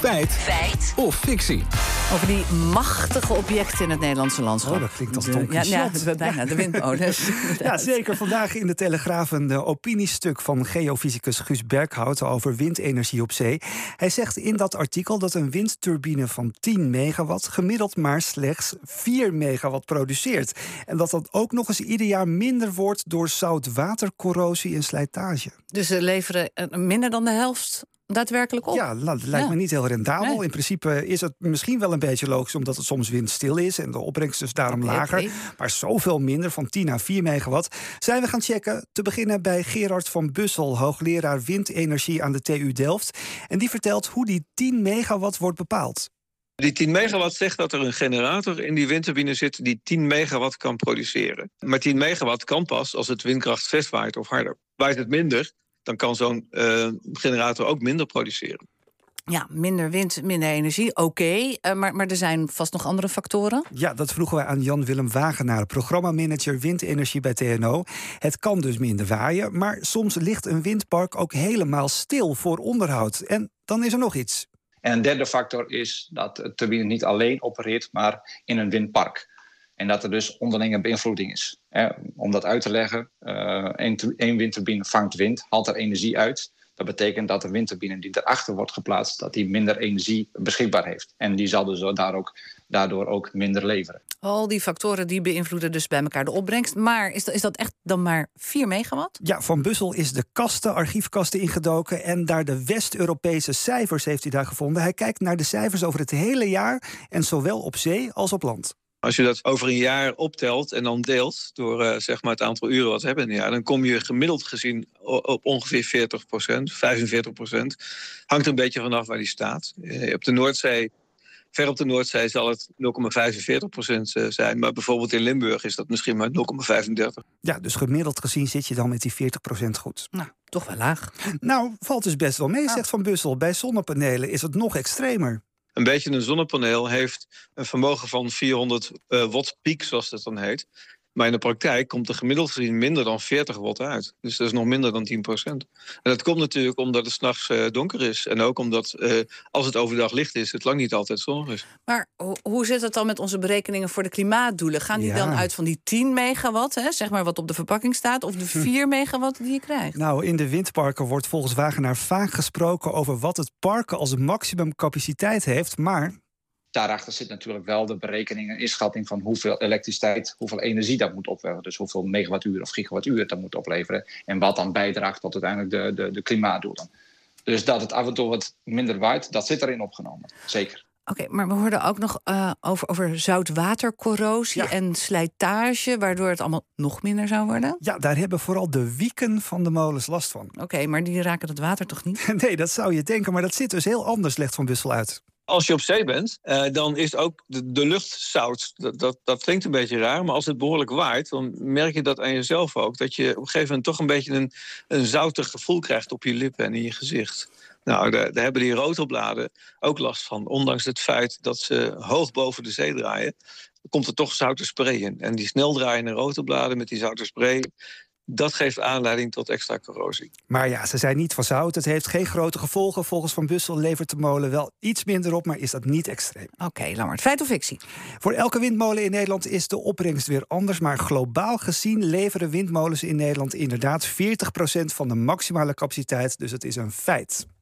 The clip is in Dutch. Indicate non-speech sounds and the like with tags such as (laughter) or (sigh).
Feit. Feit. Of fictie. Over die machtige objecten in het Nederlandse landschap. Oh, dat klinkt als Don ja, ja, Quixote. bijna, de windmolens. (laughs) Ja, zeker. Vandaag in de Telegraaf een eh, opiniestuk van geofysicus Guus Berghout over windenergie op zee. Hij zegt in dat artikel dat een windturbine van 10 megawatt gemiddeld maar slechts 4 megawatt produceert. En dat dat ook nog eens ieder jaar minder wordt door zoutwatercorrosie en slijtage. Dus ze leveren eh, minder dan de helft daadwerkelijk op. Ja, dat lijkt Ja. me niet heel rendabel. Nee. In principe is het misschien wel een beetje logisch, omdat het soms windstil is en de opbrengst dus daarom lager. Maar zoveel minder, van 10 naar 4 megawatt. Zijn we gaan checken. Te beginnen bij Gerard van Bussel, hoogleraar windenergie aan de TU Delft. En die vertelt hoe die 10 megawatt wordt bepaald. Die 10 megawatt zegt dat er een generator in die windturbine zit die 10 megawatt kan produceren. Maar 10 megawatt kan pas als het windkracht vest waait of harder. Waait het minder, dan kan zo'n eh, generator ook minder produceren. Ja, minder wind, minder energie, oké. eh, maar, maar er zijn vast nog andere factoren. Ja, dat vroegen wij aan Jan-Willem Wagenaar, programmamanager windenergie bij TNO. Het kan dus minder waaien, maar soms ligt een windpark ook helemaal stil voor onderhoud. En dan is er nog iets. En een derde factor is dat de turbine niet alleen opereert, maar in een windpark. En dat er dus onderlinge beïnvloeding is. Eh, om dat uit te leggen, eh, één windturbine vangt wind, haalt er energie uit. Dat betekent dat de windturbine die erachter wordt geplaatst, dat die minder energie beschikbaar heeft. En die zal dus daar ook, daardoor ook minder leveren. Al die factoren die beïnvloeden dus bij elkaar de opbrengst. Maar is dat, is dat echt dan maar 4 megawatt? Ja, Van Bussel is de kasten, archiefkasten ingedoken en daar de West-Europese cijfers heeft hij daar gevonden. Hij kijkt naar de cijfers over het hele jaar en zowel op zee als op land. Als je dat over een jaar optelt en dan deelt door eh, zeg maar het aantal uren wat we hebben in een jaar, dan kom je gemiddeld gezien op ongeveer 40% 45% Hangt er een beetje vanaf waar die staat. Eh, op de Noordzee, ver op de Noordzee zal het 0,45% eh, zijn, maar bijvoorbeeld in Limburg is dat misschien maar 0,35. Ja, dus gemiddeld gezien zit je dan met die 40% goed. Nou, toch wel laag. Nou, valt dus best wel mee, zegt Van Bussel. Bij zonnepanelen is het nog extremer. Een beetje een zonnepaneel heeft een vermogen van 400 eh, watt piek, zoals dat dan heet. Maar in de praktijk komt er gemiddeld gezien minder dan 40 watt uit. Dus dat is nog minder dan 10% En dat komt natuurlijk omdat het s'nachts eh donker is. En ook omdat eh, als het overdag licht is, het lang niet altijd zonnig is. Maar ho- hoe zit het dan met onze berekeningen voor de klimaatdoelen? Gaan die Ja. dan uit van die 10 megawatt, hè, zeg maar wat op de verpakking staat, of de 4 megawatt die je krijgt? Nou, in de windparken wordt volgens Wagenaar vaak gesproken over wat het parken als maximumcapaciteit heeft. Maar Daarachter zit natuurlijk wel de berekening en inschatting van hoeveel elektriciteit, hoeveel energie dat moet opwekken. Dus hoeveel megawattuur of gigawattuur dat moet opleveren. En wat dan bijdraagt tot uiteindelijk de, de, de klimaatdoelen. Dus dat het af en toe wat minder waait, dat zit erin opgenomen. Zeker. Oké, maar we hoorden ook nog eh, over, over zoutwatercorrosie Ja. en slijtage, waardoor het allemaal nog minder zou worden. ja, daar hebben vooral de wieken van de molens last van. Oké, maar die raken het water toch niet? (laughs) Nee, dat zou je denken, maar dat zit dus heel anders, legt Van Bussel uit. Als je op zee bent, eh, dan is ook de, lucht zout. Dat, dat, klinkt een beetje raar, maar als het behoorlijk waait... dan merk je dat aan jezelf ook. Dat je op een gegeven moment toch een beetje een, een zoutig gevoel krijgt... op je lippen en in je gezicht. Nou, daar, hebben die rotorbladen ook last van. Ondanks het feit dat ze hoog boven de zee draaien... komt er toch zoute spray in. En die snel draaiende rotorbladen met die zoute spray... dat geeft aanleiding tot extra corrosie. Maar ja, ze zijn niet van zout. Het heeft geen grote gevolgen. Volgens Van Bussel levert de molen wel iets minder op, maar is dat niet extreem. Oké, Lammert, feit of fictie? Voor elke windmolen in Nederland is de opbrengst weer anders. Maar globaal gezien leveren windmolens in Nederland inderdaad 40% van de maximale capaciteit. Dus het is een feit.